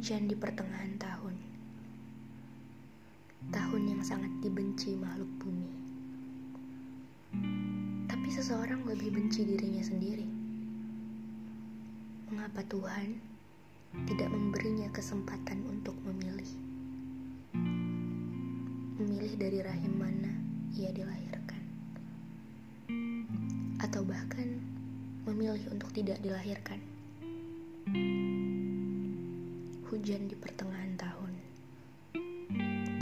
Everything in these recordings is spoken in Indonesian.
Hujan di pertengahan tahun. Tahun yang sangat dibenci makhluk bumi. Tapi seseorang lebih benci dirinya sendiri. Mengapa Tuhan tidak memberinya kesempatan untuk memilih? Memilih dari rahim mana ia dilahirkan. Atau bahkan memilih untuk tidak dilahirkan hujan di pertengahan tahun.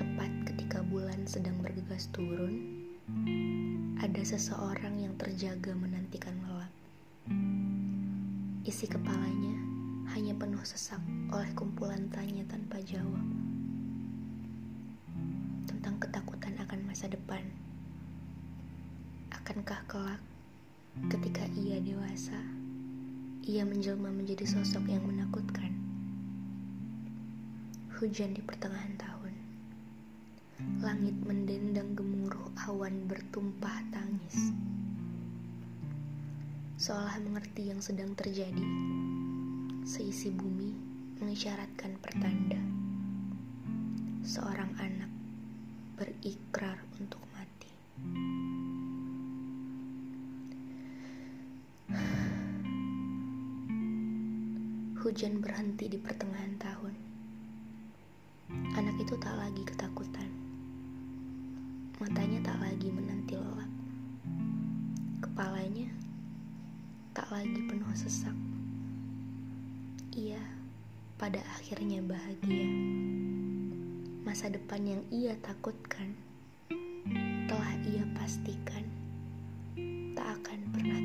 Tepat ketika bulan sedang bergegas turun, ada seseorang yang terjaga menantikan lelap. Isi kepalanya hanya penuh sesak oleh kumpulan tanya tanpa jawab. Tentang ketakutan akan masa depan. Akankah kelak ketika ia dewasa, ia menjelma menjadi sosok yang menakutkan? Hujan di pertengahan tahun. Langit mendendang gemuruh awan bertumpah tangis. Seolah mengerti yang sedang terjadi. Seisi bumi mengisyaratkan pertanda. Seorang anak berikrar untuk mati. Hujan berhenti di pertengahan tahun Anak itu tak lagi ketakutan. Matanya tak lagi menanti lelap. Kepalanya tak lagi penuh sesak. Ia pada akhirnya bahagia. Masa depan yang ia takutkan telah ia pastikan tak akan pernah